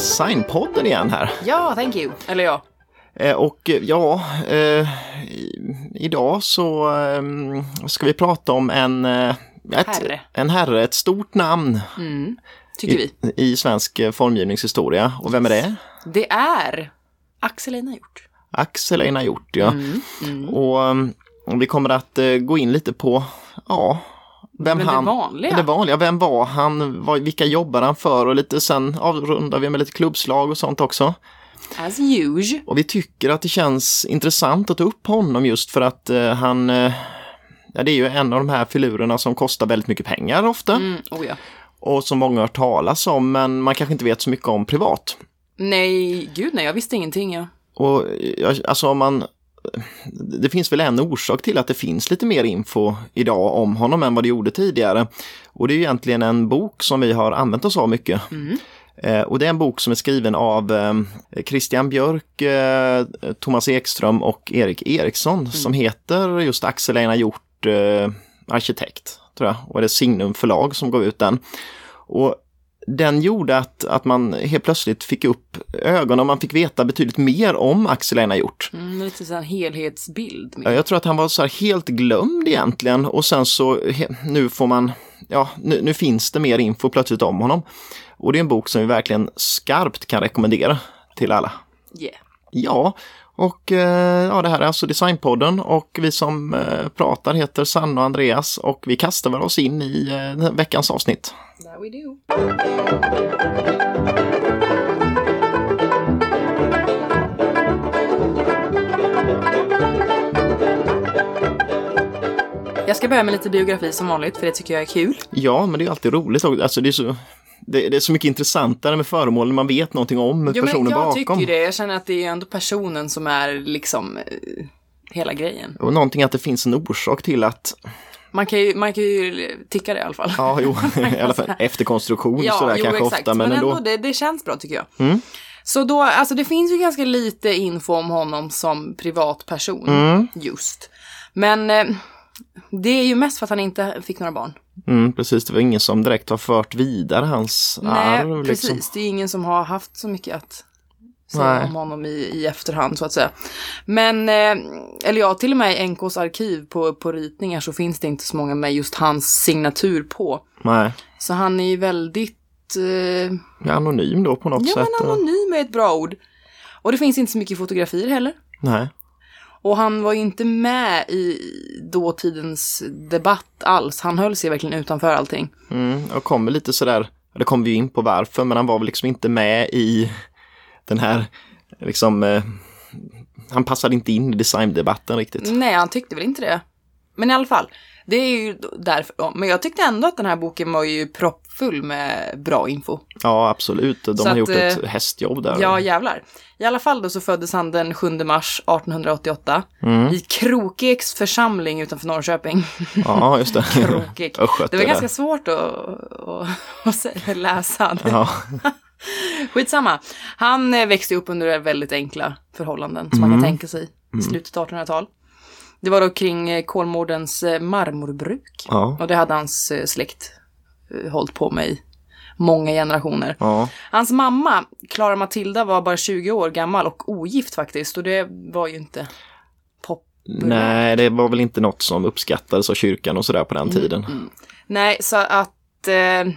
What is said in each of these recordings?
Designpodden igen här. Ja, thank you. Eller ja. Eh, och eh, ja, eh, idag så eh, ska vi prata om en, eh, ett, Herre. en herre, ett stort namn Mm, tycker vi. i, i svensk eh, formgivningshistoria. Och vem är det? Det är Axel Einar gjort. Axel Einar Hjort, ja. Mm, mm. Och vi kommer att gå in lite på, ja, vem Men det han... vanliga. Det vanliga, vem var han, vad, vilka jobbar han för och lite sen avrundar vi med lite klubbslag och sånt också. As usual. Och vi tycker att det känns intressant att ta upp honom just för att eh, han, eh, ja det är ju en av de här filurerna som kostar väldigt mycket pengar ofta Mm, oh ja. och som många har hört talas om men man kanske inte vet så mycket om privat. Nej, gud nej, jag visste ingenting. Ja. Och ja, alltså om man det finns väl en orsak till att det finns lite mer info idag om honom än vad det gjorde tidigare. Och det är egentligen en bok som vi har använt oss av mycket. Mm. Eh, och det är en bok som är skriven av eh, Christian Björk, eh, Thomas Ekström och Erik Eriksson som heter just Axel Einar Hjort arkitekt. Tror jag. Och det är Signum förlag som gav ut den. Och den gjorde att, att man helt plötsligt fick upp ögonen och man fick veta betydligt mer om Axel Einar Hjort. Mm, lite sån här helhetsbild. Ja, Jag tror att han var så helt glömd egentligen och sen så nu får man, ja nu, nu finns det mer info plötsligt om honom. Och det är en bok som vi verkligen skarpt kan rekommendera till alla. Yeah. Ja, och eh, ja, det här är alltså Designpodden och vi som eh, pratar heter Sanna och Andreas och vi kastar väl oss in i eh, veckans avsnitt. That we do. Jag ska börja med lite biografi som vanligt, för det tycker jag är kul. Ja, men det är alltid roligt. Alltså, det, är så, det, det är så mycket intressantare med föremål när man vet någonting om Jo, men personen jag bakom. tycker ju det. Jag känner att det är ändå personen som är liksom eh, hela grejen. Och någonting att det finns en orsak till att, Man kan ju, man kan ju tycka det i alla fall. ja jo, i alla fall efterkonstruktion Ja, sådär jo, kanske exakt. ofta, men, men ändå. ändå, det, det känns bra tycker jag. Mm. Så då, alltså det finns ju ganska lite info om honom som privatperson Mm. just. Men eh, det är ju mest för att han inte fick några barn. Mm, precis, det var ingen som direkt har fört vidare hans Nej, arv. precis. Liksom. Det är ingen som har haft så mycket att säga Nej. om honom i, i efterhand så att säga. Men, eh, eller ja, till och med i NKs arkiv på, på ritningar så finns det inte så många med just hans signatur på. Nej, Så han är ju väldigt eh, anonym då på något Ja, sätt. men och- anonym är ett bra ord. Och det finns inte så mycket fotografier heller. Nej. Och han var ju inte med i dåtidens debatt alls. Han höll sig verkligen utanför allting. Mm, och kommer lite sådär, det kommer vi in på varför, men han var väl liksom inte med i den här, liksom, eh, han passade inte in i designdebatten riktigt. Nej, han tyckte väl inte det. Men i alla fall, det är ju därför. Men jag tyckte ändå att den här boken var ju proppfull med bra info. Ja, absolut. De Så har att, gjort ett eh, hästjobb där. Ja, jävlar. I alla fall då så föddes han den 7 mars 1888 Mm. i Krokeks församling utanför Norrköping. Ja, just det. Krokek. Det var ganska svårt att, att, läsa. Ja, Skitsamma. Han eh, växte upp under väldigt enkla förhållanden som man Mm. kan tänka sig i slutet av 1800-tal. Det var då kring eh, Kolmårdens marmorbruk. ja, Och det hade hans släkt hållit på med i många generationer. ja. Hans mamma, Klara Matilda, var bara 20 år gammal och ogift faktiskt. Och det var ju inte pop. Nej, det var väl inte något som uppskattades av kyrkan och sådär på den Mm, tiden. Nej, så att eh,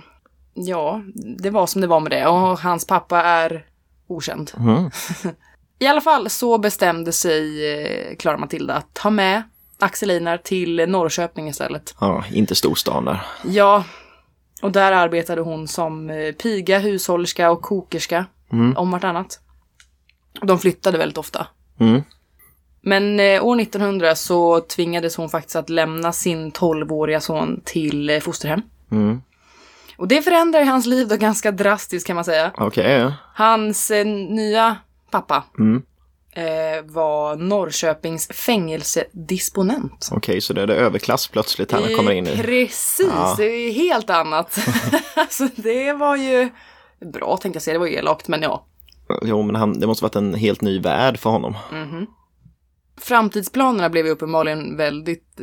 ja, det var som det var med det. Och hans pappa är okänd. Mm. I alla fall så bestämde sig eh, Klara Matilda att ta med Axel Einar till Norrköping istället. Ja, inte storstan där. Ja, och där arbetade hon som eh, piga, hushållerska och kokerska Mm. om vartannat. De flyttade väldigt ofta. Mm. Men eh, år 1900 så tvingades hon faktiskt att lämna sin 12-åriga son till eh, fosterhem. Mm. Och det förändrar hans liv då ganska drastiskt kan man säga. Ja. Hans eh, nya pappa Mm. Eh, var Norrköpings fängelsedisponent. Okej, så det är det överklass plötsligt här när kommer in i. Precis, Ja. det är helt annat. alltså det var ju bra tänkte jag säga, det var ju elakt men ja. Jo, men han, det måste varit en helt ny värld för honom. Mhm. Framtidsplanerna blev ju uppenbarligen väldigt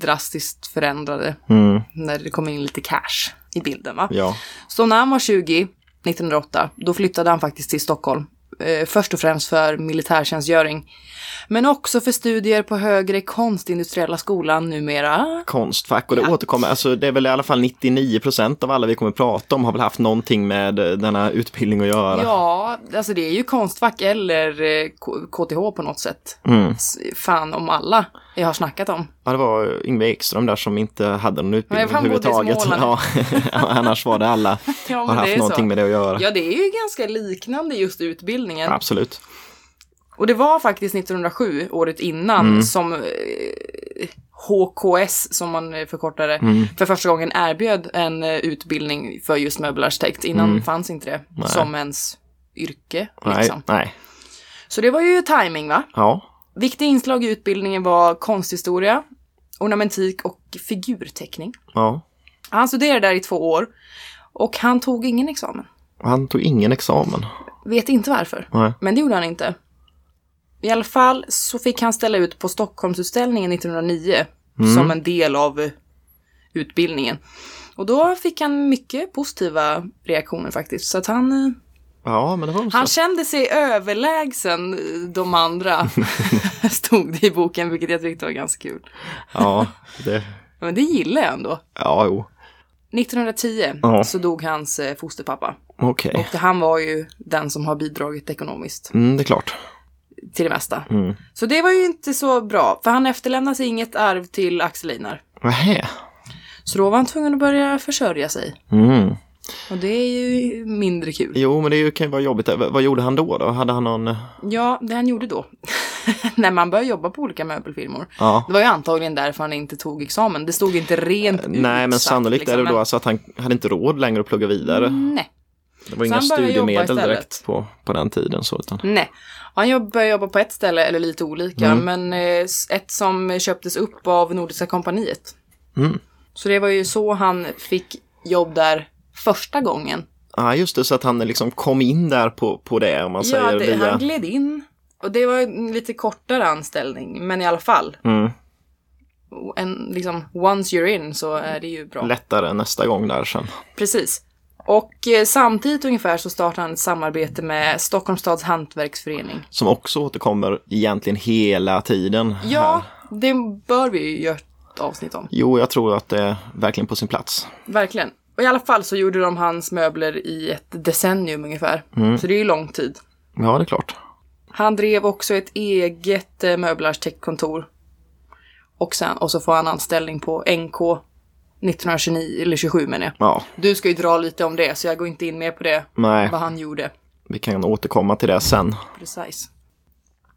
drastiskt förändrade Mm. när det kom in lite cash i bilden va. Ja. Så när han var 20 1908. Då flyttade han faktiskt till Stockholm. Eh, först och främst för militärtjänstgöring. Men också för studier på högre konstindustriella skolan numera. Konstfack och det Ja. återkommer, alltså det är väl i alla fall 99 procent av alla vi kommer prata om har väl haft någonting med eh, denna utbildning att göra. Ja, alltså det är ju Konstfack eller eh, KTH på något sätt. Mm. Fan om alla jag har snackat om. Ja, det var Yngve Ekström där som inte hade någon utbildning överhuvudtaget. Ja, annars var det alla Ja, har haft någonting så. med det att göra. Ja, det är ju ganska liknande just utbildningen. Absolut. Och det var faktiskt 1907, året innan, Mm. som eh, HKS, som man eh, förkortar det, Mm. för första gången erbjöd en eh, utbildning för just möbelarkitekt. Innan fanns inte det Mm. Nej. som ens yrke. Nej, Liksom. nej. Så det var ju timing va? Ja, Viktiga inslag i utbildningen var konsthistoria, ornamentik och figurteckning. ja. Han studerade där i två år och han tog ingen examen. Han tog ingen examen. Vet inte varför, Nej. men det gjorde han inte. I alla fall så fick han ställa ut på Stockholmsutställningen 1909 som en del av utbildningen. Och då fick han mycket positiva reaktioner faktiskt. Så att han, eh, Ja, men det var han kände sig överlägsen eh, de andra, stod det i boken, vilket jag tyckte var ganska kul. Ja, det... Men det gillar jag ändå. Ja, jo. 1910 Ja. så dog hans eh, fosterpappa. Okej. Och han var ju den som har bidragit ekonomiskt Mm, det är klart. till det mesta. Mm. Så det var ju inte så bra, för han efterlämnade sig inget arv till Axel Einar. Nähä. Så då var han tvungen att börja försörja sig. Mm. Och det är ju mindre kul. Jo, men det kan ju vara jobbigt. Vad gjorde han då? då? Hade han någon... eh, Ja, det han gjorde då, när man började jobba på olika möbelfirmor, Ja. det var ju antagligen därför han inte tog examen. Det stod inte rent ut Nej, men sannolikt liksom, är det men- då alltså att han hade inte råd längre att plugga vidare. Nej. Det var Så inga studiemedel direkt på, på den tiden. Så, utan... Nej. Han började jobba på ett ställe, eller lite olika, Mm. men eh, ett som köptes upp av Nordiska kompaniet. Mm. Så det var ju så han fick jobb där första gången. Ja, just det, så att han liksom kom in där på, på det, om man säger Ja, via... han gled in. Och det var en lite kortare anställning, men i alla fall. Mm. En, liksom, once you're in så är det ju bra. Lättare nästa gång där sen. Precis. Och eh, samtidigt ungefär så startade han ett samarbete med Stockholms stads hantverksförening. Som också återkommer egentligen hela tiden. Ja, Här. det bör vi ju göra ett avsnitt om. Jo, jag tror att det är verkligen på sin plats. Verkligen. Och i alla fall så gjorde de hans möbler i ett decennium ungefär. Så det är ju lång tid. Ja, det är klart. Han drev också ett eget eh, möbelarkitektkontor. Och sen, och så får han anställning på NK 1929, eller 27 menar jag. Ja, Du ska ju dra lite om det, så jag går inte in mer på det, nej, vad han gjorde. vi kan återkomma till det sen. Precis.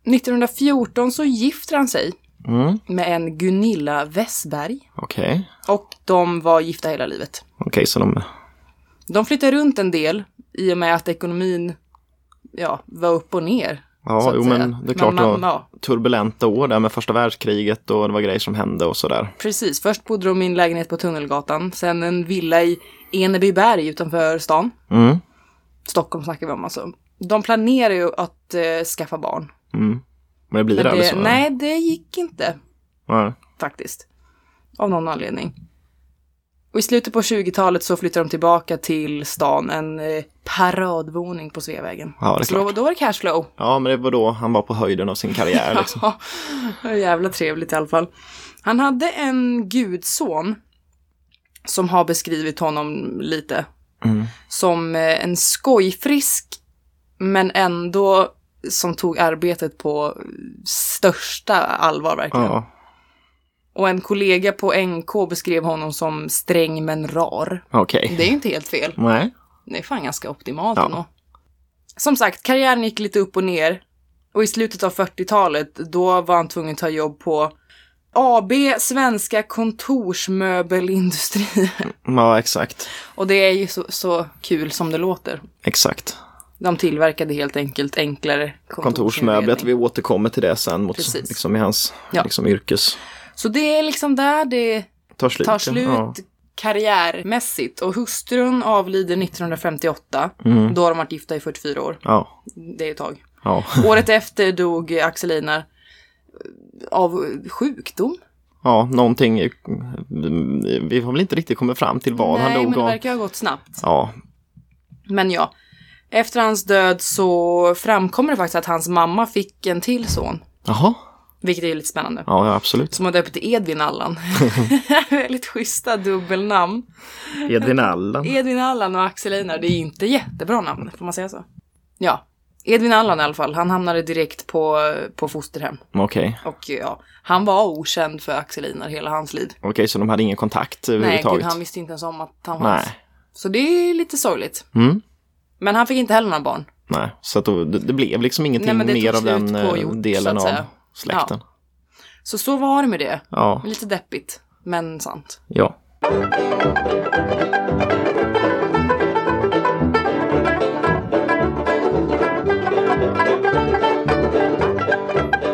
1914 så gifter han sig Mm. med en Gunilla Westberg. Okej, Och de var gifta hela livet. okej, så de... De flyttade runt en del i och med att ekonomin ja, var upp och ner. Ja, jo, men det är klart man, var ja, turbulenta år där med första världskriget och det var grejer som hände och sådär. Precis, först bodde de i en lägenhet på Tunnelgatan, sen en villa i Enebyberg utanför stan. Mm. Stockholm snackar vi om alltså. De planerar ju att eh, skaffa barn. Mm. Men det blir det, aldrig så? nej, det gick inte Nej. faktiskt. Av någon anledning. Och i slutet på 20-talet så flyttar de tillbaka till stan, en eh, paradvåning på Sveavägen. Ja, det är så då, klart. då var det cashflow. Ja, men det var då han var på höjden av sin karriär. Liksom. Ja, jävla trevligt i alla fall. Han hade en gudson som har beskrivit honom lite. Mm. Som eh, en skojfrisk, men ändå som tog arbetet på största allvar verkligen. Ja, Och en kollega på NK beskrev honom som sträng men rar. okej. Det är ju inte helt fel. Nej. Det är fan ganska optimalt Ja. ändå. Som sagt, karriären gick lite upp och ner. Och i slutet av 40-talet, då var han tvungen att ta jobb på AB Svenska Kontorsmöbelindustri. Ja, exakt. och det är ju så, så kul som det låter. Exakt. De tillverkade helt enkelt enklare Kontorsmöbler, vi återkommer till det sen mot, Precis. liksom i hans Ja. liksom, yrkes... Så det är liksom där det Tar slut. tar slut Ja. karriärmässigt. Och hustrun avlider 1958. Mm. Då har de varit gifta i 44 år. Ja. Det är ett tag. Ja. Året efter dog Axel Einar av sjukdom. ja, någonting. Vi har väl inte riktigt kommit fram till vad Nej, han men dog det av. verkar ha gått snabbt. Ja. Men ja, efter hans död så framkommer det faktiskt att hans mamma fick en till son. Jaha, Vilket är lite spännande. ja, ja absolut. Som har döpt till Edvin Allan. Väldigt schyssta dubbelnamn. Edvin Allan. Edvin Allan och Axel Einar, det är inte jättebra namn, får man säga så? Ja. Edvin Allan i alla fall, han hamnade direkt på, på fosterhem. Okej, Och ja, han var okänd för Axel Einar hela hans liv. okej, så de hade ingen kontakt Nej, gud, överhuvudtaget? han visste inte ens om att han fanns. Nej. Så det är lite sorgligt. Mm. Men han fick inte heller några barn. Nej, så då, det, det blev liksom ingenting Nej, mer av den eh, gjort, delen av släkten. Så så var det med det. Ja, Lite deppigt, men sant. ja.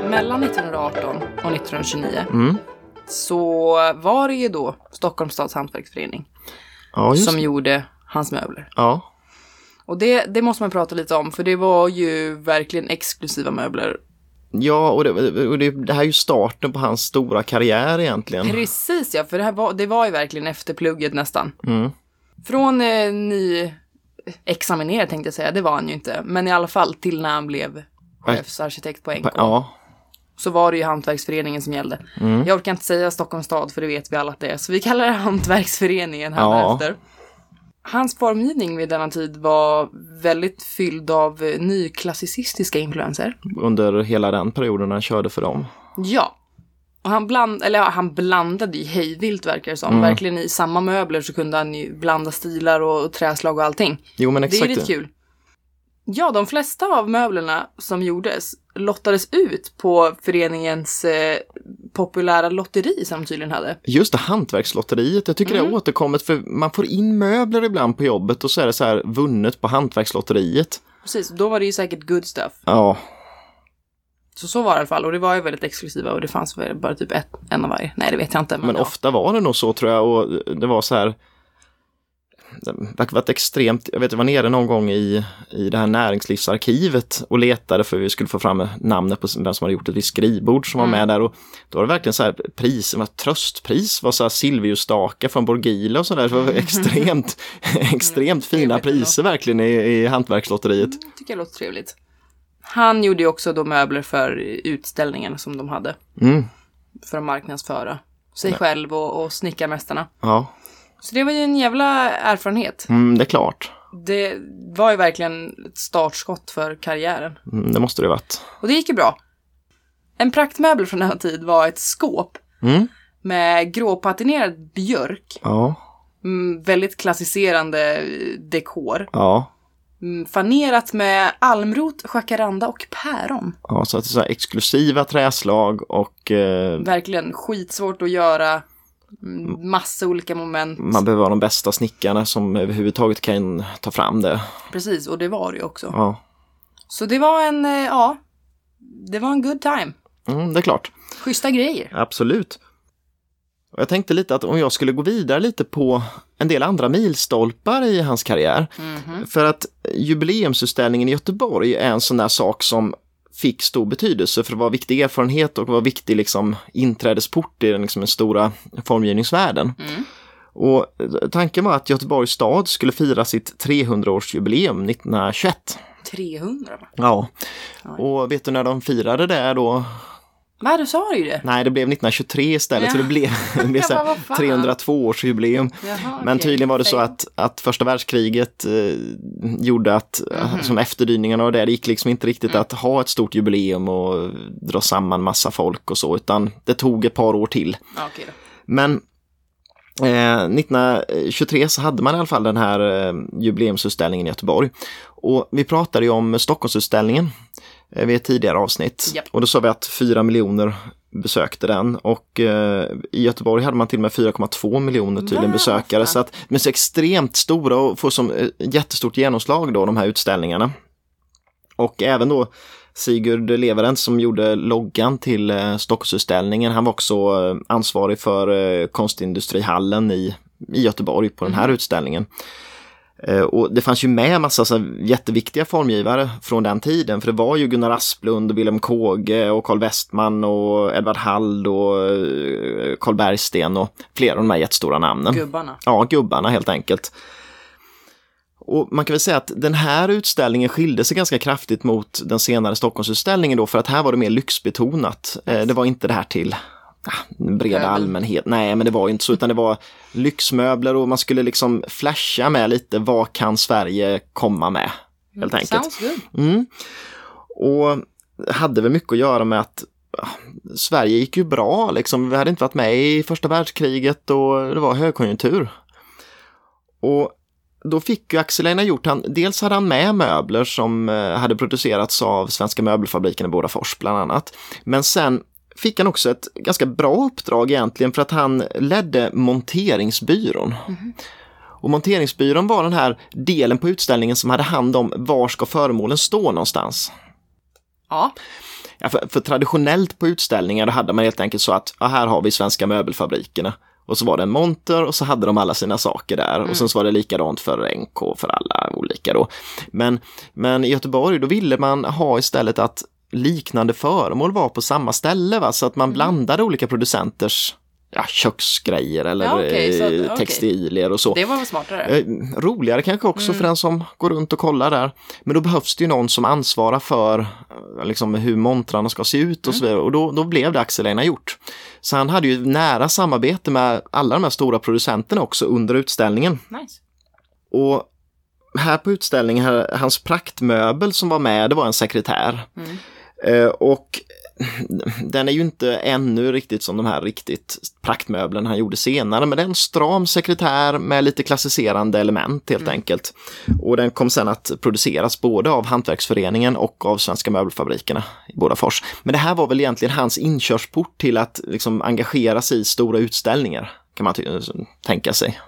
Mellan 1918 och 1929 Mm. så var det ju då Stockholms stads hantverksförening Ja, som gjorde hans möbler. Ja, Och det, det måste man prata lite om, för det var ju verkligen exklusiva möbler. ja och, det, och det, det här är ju starten på hans stora karriär egentligen. Precis ja, för det, här var, det var ju verkligen efter plugget nästan. Mm. Från eh, ny examinerad tänkte jag säga, det var han ju inte. Men i alla fall till när han blev chefsarkitekt på NK. Ja, Så var det ju Hantverksföreningen som gällde. Mm. Jag orkar inte säga Stockholms stad för det vet vi alla att det är. Så vi kallar det Hantverksföreningen Ja. härefter. Hans formgivning vid denna tid var väldigt fylld av eh, nyklassicistiska influenser. under hela den perioden han körde för dem. Ja. Och han, bland, eller ja, han blandade ju hejvilt verkar det som. Mm. Verkligen i samma möbler så kunde han ju blanda stilar och, och träslag och allting. Jo, men Det exakt. är lite kul. Ja, de flesta av möblerna som gjordes lottades ut på föreningens eh, populära lotteri som de tydligen hade. Just det, hantverkslotteriet. Jag tycker det Mm. har återkommit för man får in möbler ibland på jobbet och så är det så här vunnet på hantverkslotteriet. Precis, då var det ju säkert good stuff. Ja, Så så var det i alla fall och det var ju väldigt exklusiva och det fanns väl bara typ ett, en av varje. Nej, det vet jag inte. Men, men ofta var det nog så tror jag och det var så här. Verkar varit extremt, jag vet jag var nere någon gång i, i det här näringslivsarkivet och letade för vi skulle få fram namnet på vem som hade gjort ett visst skrivbord som var Mm. med där och då var det verkligen så här pris, var tröstpris var så här Silviusstake från Borgila och sådär. Det var extremt, extremt fina priser verkligen i, i hantverkslotteriet. tycker jag låter trevligt. Han gjorde ju också då möbler för utställningen som de hade. Mm, För att marknadsföra sig själv och, och snickarmästarna. ja, Så det var ju en jävla erfarenhet. mm, det är klart. Det var ju verkligen ett startskott för karriären. Mm, det måste det varit. Och det gick ju bra. En praktmöbel från den här tid var ett skåp Mm, med gråpatinerad björk. ja, Mm, väldigt klassiserande dekor. ja. Mm, fanerat med almrot, jacaranda och päron. Ja, så att det är så exklusiva träslag och eh, Verkligen skitsvårt att göra. Mm, Massa olika moment. man behöver de bästa snickarna som överhuvudtaget kan ta fram det. Precis, och det var det ju också. Ja, Så det var en, eh, ja, det var en good time. mm, det är klart. Schyssta grejer. Absolut. Och jag tänkte lite att om jag skulle gå vidare lite på en del andra milstolpar i hans karriär. För att jubileumsutställningen i Göteborg är en sån där sak som fick stor betydelse för det var viktig erfarenhet och var viktig liksom inträdesport i den, liksom, den stora formgivningsvärlden. Mm. Och tanken var att Göteborgs stad skulle fira sitt 300-årsjubileum 1921. 300 va? Ja, och vet du när de firade det då? Nej, du sa ju det. Nej, det blev 1923 istället, Ja. så det blev, det blev så Jag bara, här vad fan? 302-årsjubileum. Jaha, Men okej. tydligen var det så att, att första världskriget eh, gjorde att, Mhm. som efterdyningarna och det, det gick liksom inte riktigt Mm. att ha ett stort jubileum och dra samman massa folk och så, utan det tog ett par år till. Då. Men eh, 1923 så hade man i alla fall den här eh, jubileumsutställningen i Göteborg. Och vi pratade ju om Stockholmsutställningen vid ett tidigare avsnitt. Japp. Och då sa vi att 4 miljoner besökte den och eh, i Göteborg hade man till och med 4,2 miljoner tydligen Va? besökare. Så att, men så extremt stora och får som eh, jättestort genomslag då de här utställningarna. Och även då Sigurd Leverent som gjorde loggan till eh, Stockholmsutställningen, han var också eh, ansvarig för eh, konstindustrihallen i, i Göteborg på den här utställningen. Eh, och det fanns ju med massa så jätteviktiga formgivare från den tiden, för det var ju Gunnar Asplund, och Wilhelm Kåge och Carl Westman och Edvard Hald och eh, Carl Bergsten och flera av de här jättestora namnen. Gubbarna. Ja, gubbarna helt enkelt. Och man kan väl säga att den här utställningen skilde sig ganska kraftigt mot den senare Stockholmsutställningen då, för att här var det mer lyxbetonat. Eh, det var inte det här till breda Pöbel. allmänhet. Nej, men det var ju inte så, utan det var lyxmöbler och man skulle liksom flasha med lite vad kan Sverige komma med, helt enkelt. Mm. Och hade väl mycket att göra med att ja, Sverige gick ju bra, liksom. vi hade inte varit med i första världskriget och det var högkonjunktur. Och då fick ju Axel Einar Hjort, han, dels hade han med möbler som eh, hade producerats av Svenska möbelfabriken i Bodafors bland annat. Men sen fick han också ett ganska bra uppdrag egentligen för att han ledde monteringsbyrån. Och monteringsbyrån var den här delen på utställningen som hade hand om var ska föremålen stå någonstans. Ja, Ja, för, för traditionellt på utställningar hade man helt enkelt så att ja, här har vi Svenska möbelfabrikerna. Och så var det en monter och så hade de alla sina saker där. Och sen så var det likadant för NK, för alla olika då. Men, men i Göteborg då ville man ha istället att liknande föremål var på samma ställe. Va? Så att man blandade olika producenters ja, köksgrejer eller Ja, okej, så eh, textilier och så. det var smartare. Eh, Roligare kanske också Mm. för den som går runt och kollar där. Men då behövs det ju någon som ansvarar för eh, liksom, hur montrarna ska se ut Mm. och så vidare. Och då, då blev det Axel Einar gjort. Så han hade ju nära samarbete med alla de här stora producenterna också under utställningen. Nice. Och här på utställningen, här, hans praktmöbel som var med, det var en sekretär. Mm. Eh, och den är ju inte ännu riktigt som de här riktigt praktmöblen han gjorde senare, men det är en stram sekretär med lite klassicerande element helt enkelt. Och den kom sen att produceras både av Hantverksföreningen och av Svenska möbelfabrikerna i Bodafors. Men det här var väl egentligen hans inkörsport till att liksom engagera sig i stora utställningar, kan man tänka sig.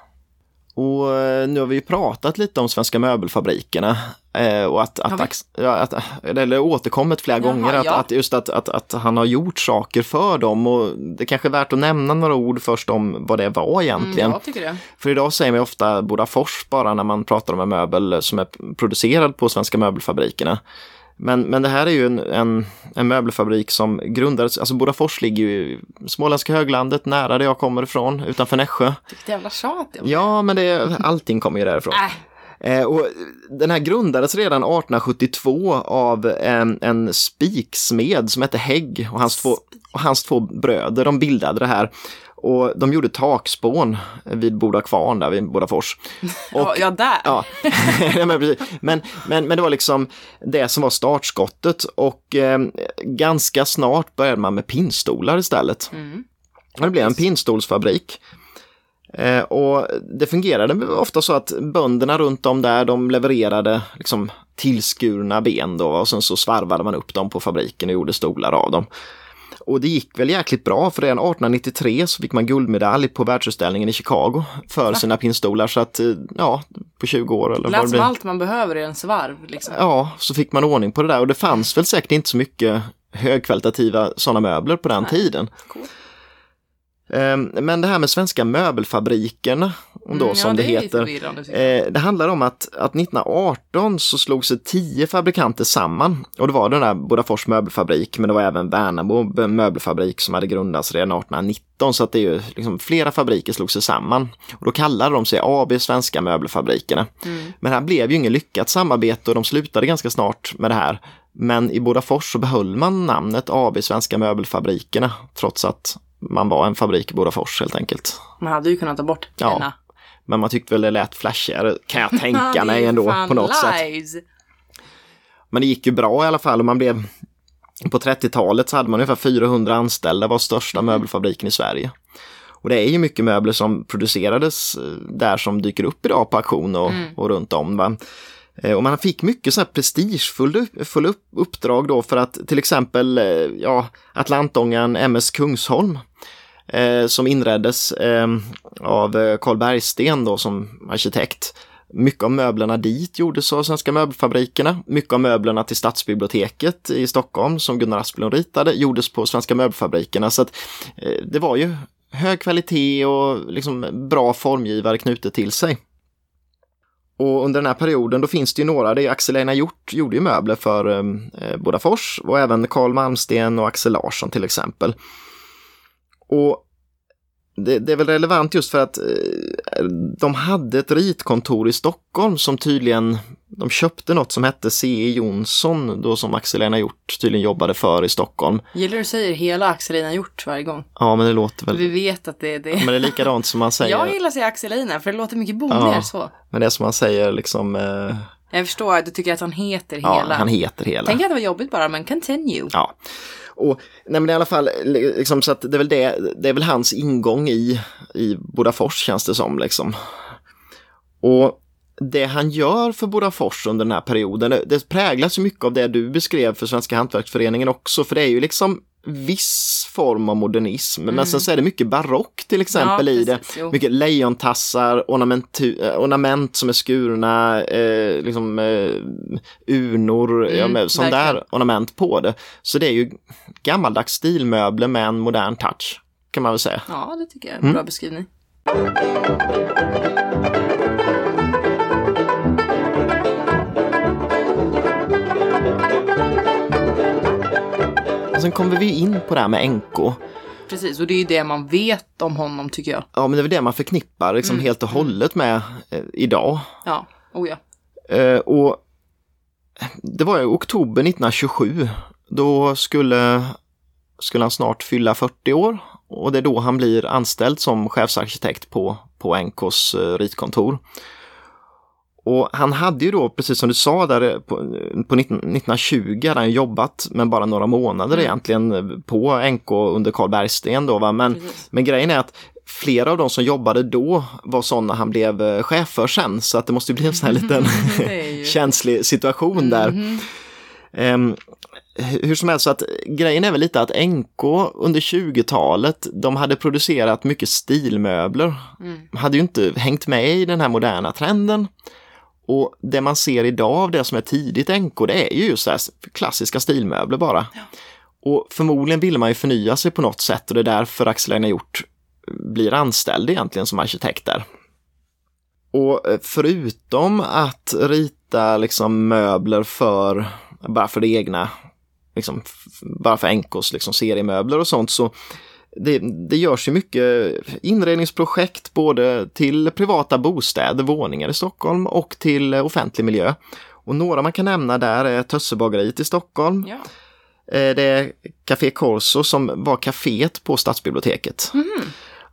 Och eh, nu har vi ju pratat lite om Svenska möbelfabrikerna och att, att, ja, att eller återkommit flera Jaha, gånger att, ja. att just att, att, att han har gjort saker för dem och det kanske är värt att nämna några ord först om vad det var Mm, egentligen. tycker det. För idag säger man ofta Bodafors bara när man pratar om en möbel som är producerad på Svenska möbelfabrikerna. Men, men det här är ju en, en, en möbelfabrik som grundades, alltså Bodafors ligger ju i småländska höglandet nära där jag kommer ifrån, utanför Nässjö. Vilket jävla tjat. Ja. Ja, men det, allting kommer ju därifrån. Äh, Eh, och den här grundades redan 1872 av en, en spiksmed som hette Hägg och hans, två, och hans två bröder. De bildade det här och de gjorde takspån vid Boda kvarn där vid Bodafors. ja, ja, där. Ja, men, men, men, det var liksom det som var startskottet och eh, ganska snart började man med pinnstolar istället. Mm. Och det blev en pinnstolsfabrik. Eh, och det fungerade ofta så att bönderna runt om där, de levererade liksom tillskurna ben då och sen så svarvade man upp dem på fabriken och gjorde stolar av dem. Och det gick väl jäkligt bra för redan 1893 så fick man guldmedalj på världsutställningen i Chicago för sina pinnstolar så att eh, ja, på 20 år eller vad det blir. allt man behöver i en svarv. Liksom. Ja, så fick man ordning på det där och det fanns väl säkert inte så mycket högkvalitativa sådana möbler på den Nej. tiden. Cool. Ehm, Men det här med svenska möbelfabrikerna, då, Mm, som ja, det, det heter. Eh, det handlar om att, att 1918 så slog sig tio fabrikanter samman. Och det var den där Bodafors möbelfabrik, men det var även Värnamo möbelfabrik som hade grundats redan 1819. Så att det är ju liksom flera fabriker slog sig samman. Och då kallade de sig AB Svenska möbelfabrikerna. Mm. Men det här blev ju inget lyckat samarbete och de slutade ganska snart med det här. Men i Bodafors så behöll man namnet AB Svenska möbelfabrikerna trots att man var en fabrik i Bodafors helt enkelt. Man hade ju kunnat ta bort Ja, denna. Men man tyckte väl det lät flashigare kan jag tänka mig ändå på något sätt. lies. Men det gick ju bra i alla fall och man blev på 30-talet så hade man ungefär 400 anställda, var största Mm. möbelfabriken i Sverige. Och det är ju mycket möbler som producerades eh, där som dyker upp idag på auktion och, Mm. och runt om. Va? Eh, och man fick mycket så här prestigefulla uppdrag då för att till exempel eh, ja, Atlantångan MS Kungsholm eh, som inreddes eh, av eh, Carl Bergsten då som arkitekt. Mycket av möblerna dit gjordes av Svenska möbelfabrikerna. Mycket av möblerna till Stadsbiblioteket i Stockholm som Gunnar Asplund ritade gjordes på Svenska möbelfabrikerna. Så att, eh, det var ju hög kvalitet och liksom bra formgivare knutet till sig. Och under den här perioden då finns det ju några, det är Axel Einar Hjort gjorde ju möbler för ehm, eh, Bodafors och även Carl Malmsten och Axel Larsson till exempel. Och det, det, är väl relevant just för att eh, de hade ett ritkontor i Stockholm som tydligen, de köpte något som hette C.E. Jonsson då som Axel Einar Hjort tydligen jobbade för i Stockholm. Gillar du säger hela Axel Einar Hjort varje gång? Ja, men det låter väl... Vi vet att det är det. Men det är likadant som man säger. Jag gillar att säga Axel Einar för det låter mycket bonigare Ja. så. Men det är som man säger liksom, eh, Jag förstår du tycker att han heter ja, hela. han heter hela. Tänk att det var jobbigt bara, men continue. Ja. Och, nej men i alla fall, liksom, så att det är väl det, det är väl hans ingång i, i Bodafors känns det som liksom. Och det han gör för Bodafors under den här perioden, det, präglas ju mycket av det du beskrev för Svenska Hantverksföreningen också, för det är ju liksom viss form av modernism, men sen så är det mycket barock till exempel Ja, i det. precis. Mycket lejontassar, eh, ornament som är skurna, eh, liksom eh, urnor, ja, med sån Mm, där ornament på det. Så det är ju gammaldags stilmöbler med en modern touch, kan man väl säga. Ja, det tycker jag är Mm. en bra beskrivning. Och sen kommer vi in på det här med NK. Precis, och det är ju det man vet om honom tycker jag. Ja, men det är väl det man förknippar liksom helt och hållet med eh, idag. Ja, oh ja. Eh, och det var i oktober 1927. Då skulle, skulle han snart fylla 40 år och det är då han blir anställd som chefsarkitekt på, på NKs eh, ritkontor. Och han hade ju då, precis som du sa, där eh, på, på 19, 1920 hade han jobbat, men bara några månader egentligen eh, på NK under Carl Bergsten då. Va? Men, Precis. men grejen är att flera av de som jobbade då var sådana han blev eh, chef för sen, så att det måste bli en sån här liten känslig situation där. Mhm. Ehm, hur som helst, så att grejen är väl lite att NK under 20-talet, de hade producerat mycket stilmöbler. Mm. Hade ju inte hängt med i den här moderna trenden. Och det man ser idag av det som är tidigt NK, det är ju just här klassiska stilmöbler bara. Och förmodligen vill man ju förnya sig på något sätt och det är därför Axel Einar Hjort blir anställd egentligen som arkitekt där. Och eh, förutom att rita liksom möbler för, bara för det egna, liksom, bara för NKs liksom seriemöbler och sånt så det, det görs ju mycket inredningsprojekt både till privata bostäder, våningar i Stockholm och till offentlig miljö. Och några man kan nämna där är Tössebageriet i Stockholm. Ja. Eh, Det är Café Corso som var kaféet på stadsbiblioteket.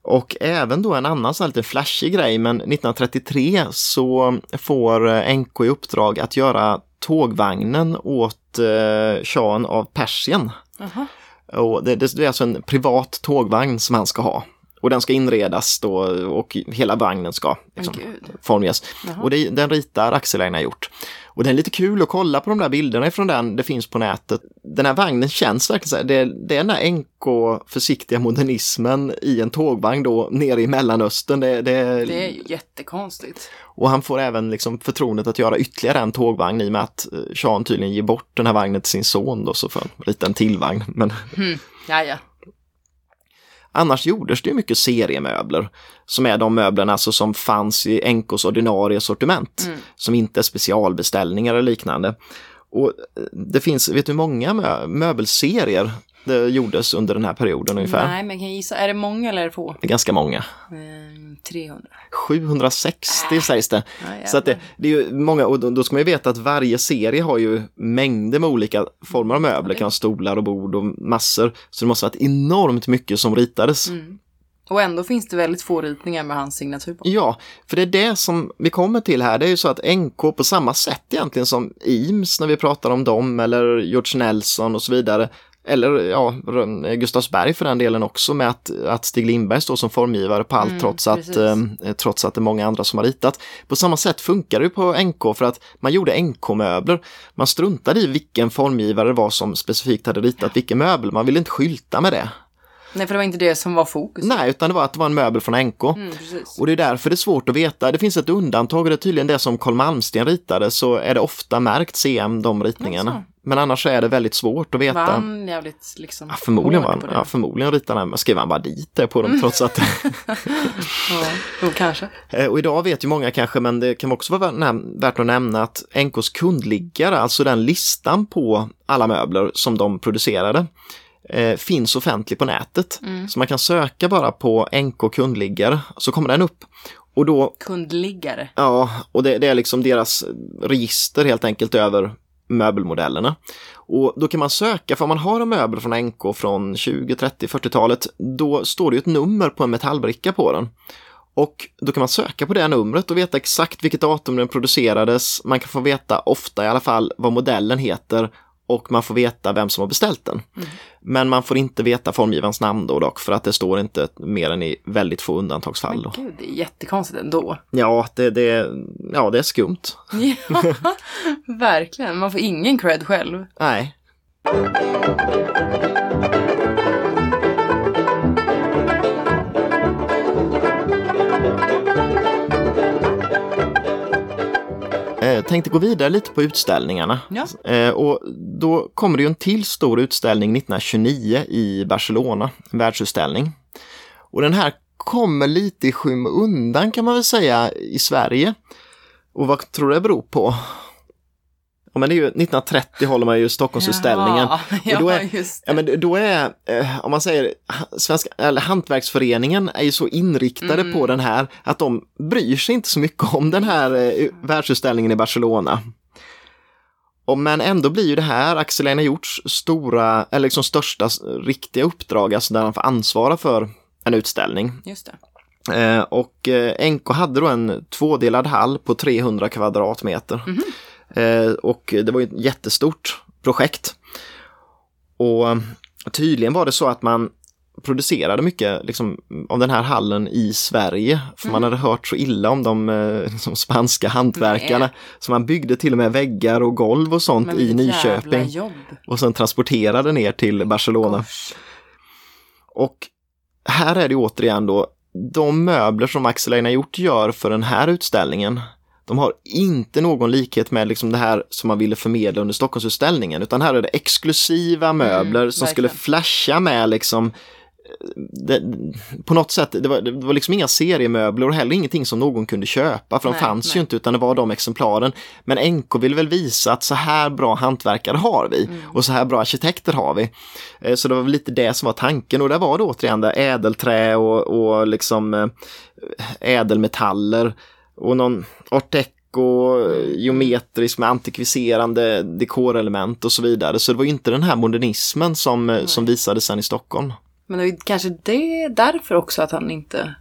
Och även då en annan sån här lite flashig grej, men 1933 så får eh, NK i uppdrag att göra tågvagnen åt eh, shahen av Persien. Aha. Och det, det, det är alltså en privat tågvagn som han ska ha. Och den ska inredas då och hela vagnen ska liksom, gud. formges. Jaha. Och det, den ritar Axel Einar gjort. Och det är lite kul att kolla på de där bilderna ifrån den, det finns på nätet. Den här vagnen känns verkligen så här, det, det är den här NK försiktiga modernismen i en tågvagn då nere i Mellanöstern. Det, det, Det är jättekonstigt. Och han får även liksom förtroendet att göra ytterligare en tågvagn i och med att eh, Sean tydligen ger bort den här vagnen till sin son då så får han rita en till vagn. Men Ja, ja. Annars gjordes det ju mycket seriemöbler som är de möblerna alltså som fanns i NKs ordinarie sortiment som inte är specialbeställningar eller liknande. Och eh, det finns, vet du hur många mö- möbelserier det gjordes under den här perioden ungefär? Nej, men kan jag gissa. Är det många eller är det få? Det är ganska många. Ehm, 300. 760 sägs det. Ja, Så att det, det är ju många, och då, då ska man ju veta att varje serie har ju mängder med olika former av möbler, kan ha stolar och bord och massor. Så det måste ha varit enormt mycket som ritades. Och ändå finns det väldigt få ritningar med hans signatur på. Ja, för det är det som vi kommer till här. Det är ju så att NK på samma sätt egentligen som Eames när vi pratar om dem eller George Nelson och så vidare. Eller ja, Gustavsberg för den delen också med att, att Stig Lindberg står som formgivare på allt trots, att, eh, trots att det är många andra som har ritat. På samma sätt funkar det på NK för att man gjorde NK-möbler. Man struntade i vilken formgivare det var som specifikt hade ritat vilken möbel. Man ville inte skylta med det. Nej, för det var inte det som var fokus. Nej, utan det var att det var en möbel från NK. Mm. Och det är därför det är svårt att veta. Det finns ett undantag och det är tydligen det som Carl Malmsten ritade så är det ofta märkt CM de ritningarna. Jaså. Men annars är det väldigt svårt att veta. han jävligt liksom Ja, förmodligen var han, ja, förmodligen ritade han, skrev han bara dit det på dem trots att Ja, jo, kanske. Eh, Och idag vet ju många kanske, men det kan också vara vär- värt att nämna att NKs kundliggare, alltså den listan på alla möbler som de producerade, eh, finns offentlig på nätet. Så man kan söka bara på NK kundliggare så kommer den upp. Och då, Kundliggare. ja, och det, det är liksom deras register helt enkelt över möbelmodellerna. Och då kan man söka, för om man har en möbel från NK från 20, 30, 40-talet, då står det ju ett nummer på en metallbricka på den. Och då kan man söka på det numret och veta exakt vilket datum den producerades. Man kan få veta, ofta i alla fall, vad modellen heter och man får veta vem som har beställt den. Men man får inte veta formgivarens namn då dock, för att det står inte mer än i väldigt få undantagsfall. Då. Gud, det är jättekonstigt ändå. Ja, det, det, ja, det är skumt. Ja, verkligen. Man får ingen cred själv. Nej. Eh, tänkte gå vidare lite på utställningarna. Ja. Eh, och då kommer det ju en till stor utställning 1929 i Barcelona, en världsutställning. Och den här kommer lite i skymundan kan man väl säga i Sverige. Och vad tror du det beror på? Ja, men det är ju 1930 håller man ju Stockholmsutställningen. Ja, Och då ja, är- Ja, det. men då är, eh, om man säger, svenska, eller Hantverksföreningen är ju så inriktade Mm. på den här att de bryr sig inte så mycket om den här eh, världsutställningen i Barcelona. Och, men ändå blir ju det här Axel Einar Hjorts stora, eller liksom största riktiga uppdrag, alltså där han får ansvara för en utställning. Just det. Eh, och eh, NK hade då en tvådelad hall på 300 kvadratmeter. Eh, och det var ju ett jättestort projekt. Och eh, tydligen var det så att man producerade mycket liksom, av den här hallen i Sverige. För man hade hört så illa om de eh, liksom, spanska hantverkarna. Nej. Så man byggde till och med väggar och golv och sånt Men i Nyköping. jobb. Och sen transporterade ner till Barcelona. Gosh. Och här är det återigen då, de möbler som Axel Einar Hjort gör för den här utställningen, de har inte någon likhet med liksom det här som man ville förmedla under Stockholmsutställningen, utan här är det exklusiva möbler som skulle flasha med liksom det, på något sätt, det var, det var liksom inga seriemöbler och heller ingenting som någon kunde köpa, för de Nej, fanns ju nej. inte utan det var de exemplaren. Men NK vill väl visa att så här bra hantverkare har vi Mm. och så här bra arkitekter har vi. Eh, Så det var lite det som var tanken och där var det återigen det ädelträ och, och liksom eh, ädelmetaller och någon art deco, geometrisk med antikviserande dekorelement och så vidare. Så det var ju inte den här modernismen som, eh, som visades sen i Stockholm. Men det är kanske det därför också att han inte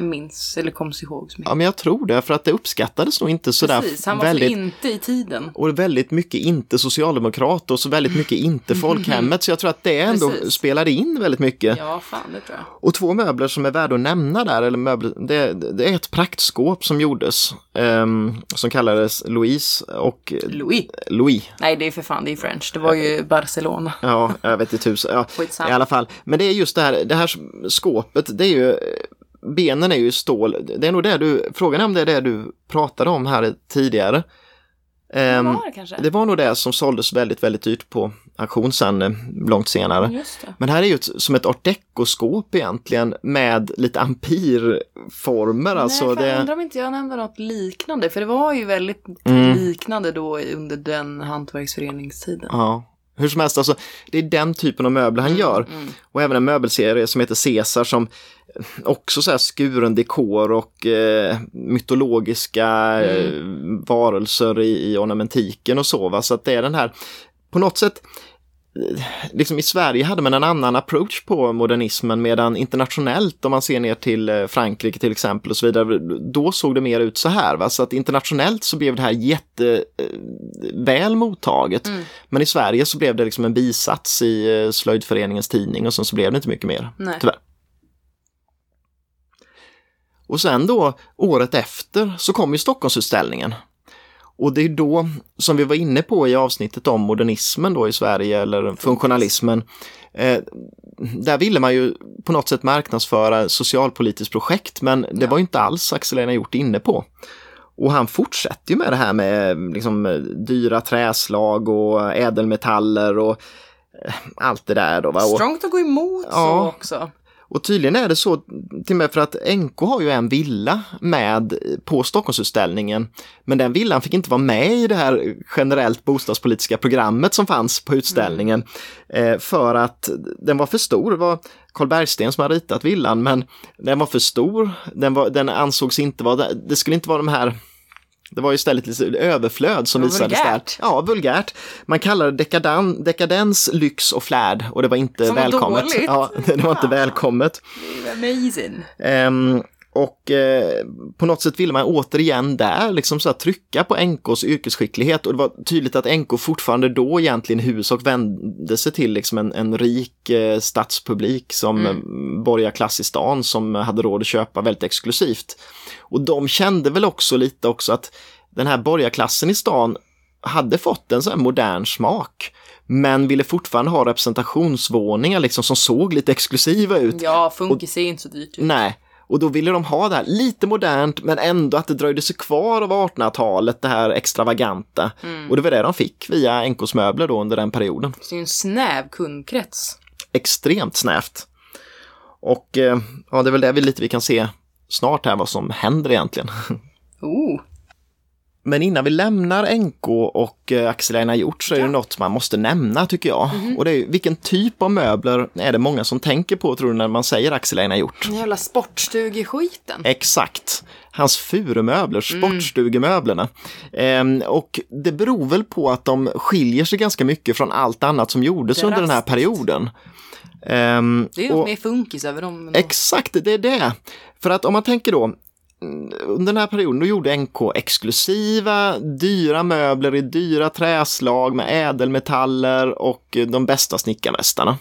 minns eller kommer sig ihåg så mycket. Ja, men jag tror det, för att det uppskattades nog inte sådär Precis, han var väldigt... inte i tiden. Och väldigt mycket inte socialdemokrat och så väldigt mycket inte folkhemmet. Så jag tror att det ändå Precis. spelade in väldigt mycket. Ja, fan det tror jag. Och två möbler som är värda att nämna där, eller möbler, det, det är ett praktskåp som gjordes. ehm, som kallades Louise och Louis. Louis. Nej, det är för fan, det är French. Det var ju Barcelona. Ja, jag vet inte tusen. Ja. I alla fall. Men det är just det här, det här skåpet, det är ju Benen är ju stål. Det är nog det du, frågan är om det är det du pratade om här tidigare. Ehm, var det kanske? det var nog det som såldes väldigt, väldigt dyrt på auktion sen eh, långt senare. Det. Men här är ju ett, som ett art deco-skåp egentligen med lite ampirformer. Alltså Nej, jag det, undrar om inte jag nämnde något liknande. För det var ju väldigt Mm. liknande då under den hantverksföreningstiden. ja, hur som helst, alltså, det är den typen av möbler han gör. Mm. Och även en möbelserie som heter Caesar som också så här skuren dekor och eh, mytologiska eh, varelser i, i ornamentiken och så. Va? Så att det är den här, på något sätt, liksom i Sverige hade man en annan approach på modernismen medan internationellt om man ser ner till eh, Frankrike till exempel och så vidare, då såg det mer ut så här. Va? Så att internationellt så blev det här jätte eh, mottaget. Mm. Men i Sverige så blev det liksom en bisats i eh, slöjdföreningens tidning och sen så blev det inte mycket mer. Nej. Tyvärr. Och sen då året efter så kom ju Stockholmsutställningen. Och det är då, som vi var inne på i avsnittet om modernismen då i Sverige eller funktionalismen, eh, där ville man ju på något sätt marknadsföra socialpolitiskt projekt men det Ja. var ju inte alls Axel Einar gjort inne på. Och han fortsätter ju med det här med liksom, dyra träslag och ädelmetaller och eh, allt det där. Då, va? Och, Strongt att gå emot Ja. så också. Och tydligen är det så till och med för att NK har ju en villa med på Stockholmsutställningen. Men den villan fick inte vara med i det här generellt bostadspolitiska programmet som fanns på utställningen. Mm. för att den var för stor. Det var Carl Bergsten som har ritat villan men den var för stor. Den, var, den ansågs inte vara, det skulle inte vara de här det var istället lite överflöd som visades vulgärt. där. Ja, vulgärt. Man kallade det dekadan, dekadens, lyx och flärd och det var inte som välkommet. Dåligt. Ja, det var inte välkommet. Amazing. Um, och eh, på något sätt ville man återigen där liksom så trycka på NKs yrkesskicklighet och det var tydligt att NK fortfarande då egentligen huvudsak vände sig till liksom en, en rik eh, stadspublik som mm. borgarklass i stan som hade råd att köpa väldigt exklusivt. Och de kände väl också lite också att den här borgarklassen i stan hade fått en sån här modern smak men ville fortfarande ha representationsvåningar liksom som såg lite exklusiva ut. Ja, funkis ser inte så dyrt ut. Nej, och då ville de ha det här lite modernt men ändå att det dröjde sig kvar av 1800-talet, det här extravaganta. Mm. Och det var det de fick via NKs möbler då under den perioden. Så det är en snäv kundkrets. Extremt snävt. Och eh, ja, det är väl det vi lite vi kan se snart här vad som händer egentligen. Oh. Men innan vi lämnar NK och eh, Axel Einar Hjort så är det något man måste nämna tycker jag. Mm. Och det är vilken typ av möbler är det många som tänker på tror du när man säger Axel Einar Hjort? Den jävla sportstugeskiten. Exakt. Hans furumöbler, mm. sportstugemöblerna. Ehm, och det beror väl på att de skiljer sig ganska mycket från allt annat som gjordes under den här perioden. Um, det är ju mer funkis över dem. Exakt, det är det. För att om man tänker då, under den här perioden då gjorde NK exklusiva, dyra möbler i dyra träslag med ädelmetaller och de bästa snickarmästarna.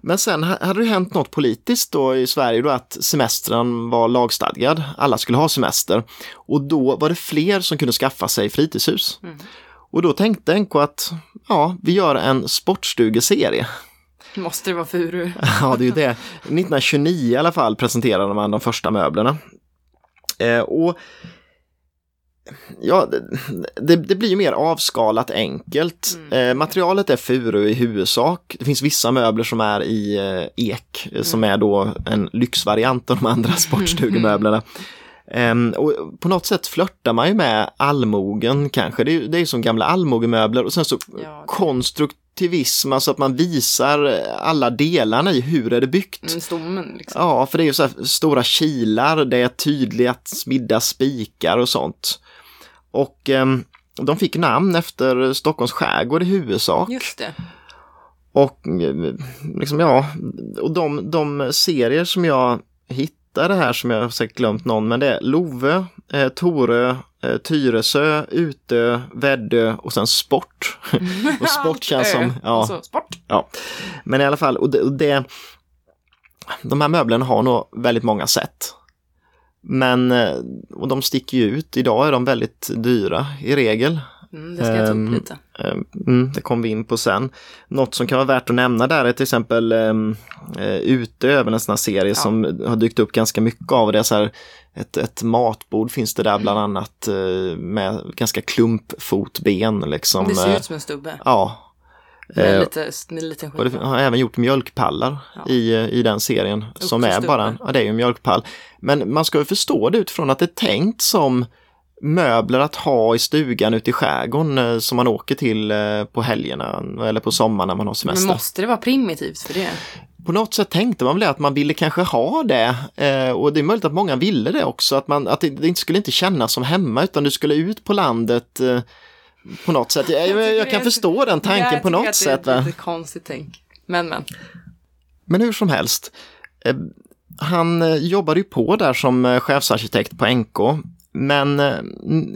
Men sen hade det hänt något politiskt då i Sverige då att semestern var lagstadgad. Alla skulle ha semester och då var det fler som kunde skaffa sig fritidshus. Mm. Och då tänkte NK att ja, vi gör en sportstugeserie. Måste det vara furu? ja, det är ju det. 1929 i alla fall presenterade man de första möblerna. Eh, och Ja, det, det, blir mer avskalat enkelt. Mm. Eh, materialet är furu i huvudsak. Det finns vissa möbler som är i eh, ek, mm. som är då en lyxvariant av de andra sportstugemöblerna. Mm. Eh, och på något sätt flörtar man ju med allmogen kanske. Det är, det är som gamla allmogemöbler och sen så ja, konstrukt aktivism, alltså att man visar alla delarna i hur är det byggt. Mm, stommen liksom. Ja, för det är ju så här stora kilar, det är tydligt smidda spikar och sånt. Och eh, de fick namn efter Stockholms skärgård i huvudsak. Just det. Och liksom ja, och de, de serier som jag hittade här som jag har säkert glömt någon, men det är Love, eh, Torö, eh, Tyresö, Utö, Väddö och sen sport. och sport känns som... Ja, alltså, sport. ja. Men i alla fall, och det, och det, de här möblerna har nog väldigt många sätt. Men, eh, och de sticker ju ut. Idag är de väldigt dyra i regel. Mm, det ska jag ta upp ehm, lite. Um, det kommer vi in på sen. Något som kan vara värt att nämna där är till exempel um, uh, Ute, även en sån här serie ja. som har dykt upp ganska mycket av det. Så här, ett, ett matbord finns det där mm. bland annat uh, med ganska klumpfotben. Liksom. Det ser ut som en stubbe. Ja. Med lite, med lite och det har även gjort mjölkpallar ja. i, i den serien. som är bara, ja det är ju en mjölkpall. Men man ska ju förstå det utifrån att det är tänkt som möbler att ha i stugan ute i skärgården eh, som man åker till eh, på helgerna eller på sommaren när man har semester. Men måste det vara primitivt för det? På något sätt tänkte man väl att man ville kanske ha det eh, och det är möjligt att många ville det också, att, man, att det, inte skulle inte kännas som hemma utan du skulle ut på landet på något sätt. Jag, jag, jag kan förstå den tanken ja, på något sätt. Det är lite konstigt tänk. Men men. Men hur som helst. Han jobbade ju på där som chefsarkitekt på NK men eh,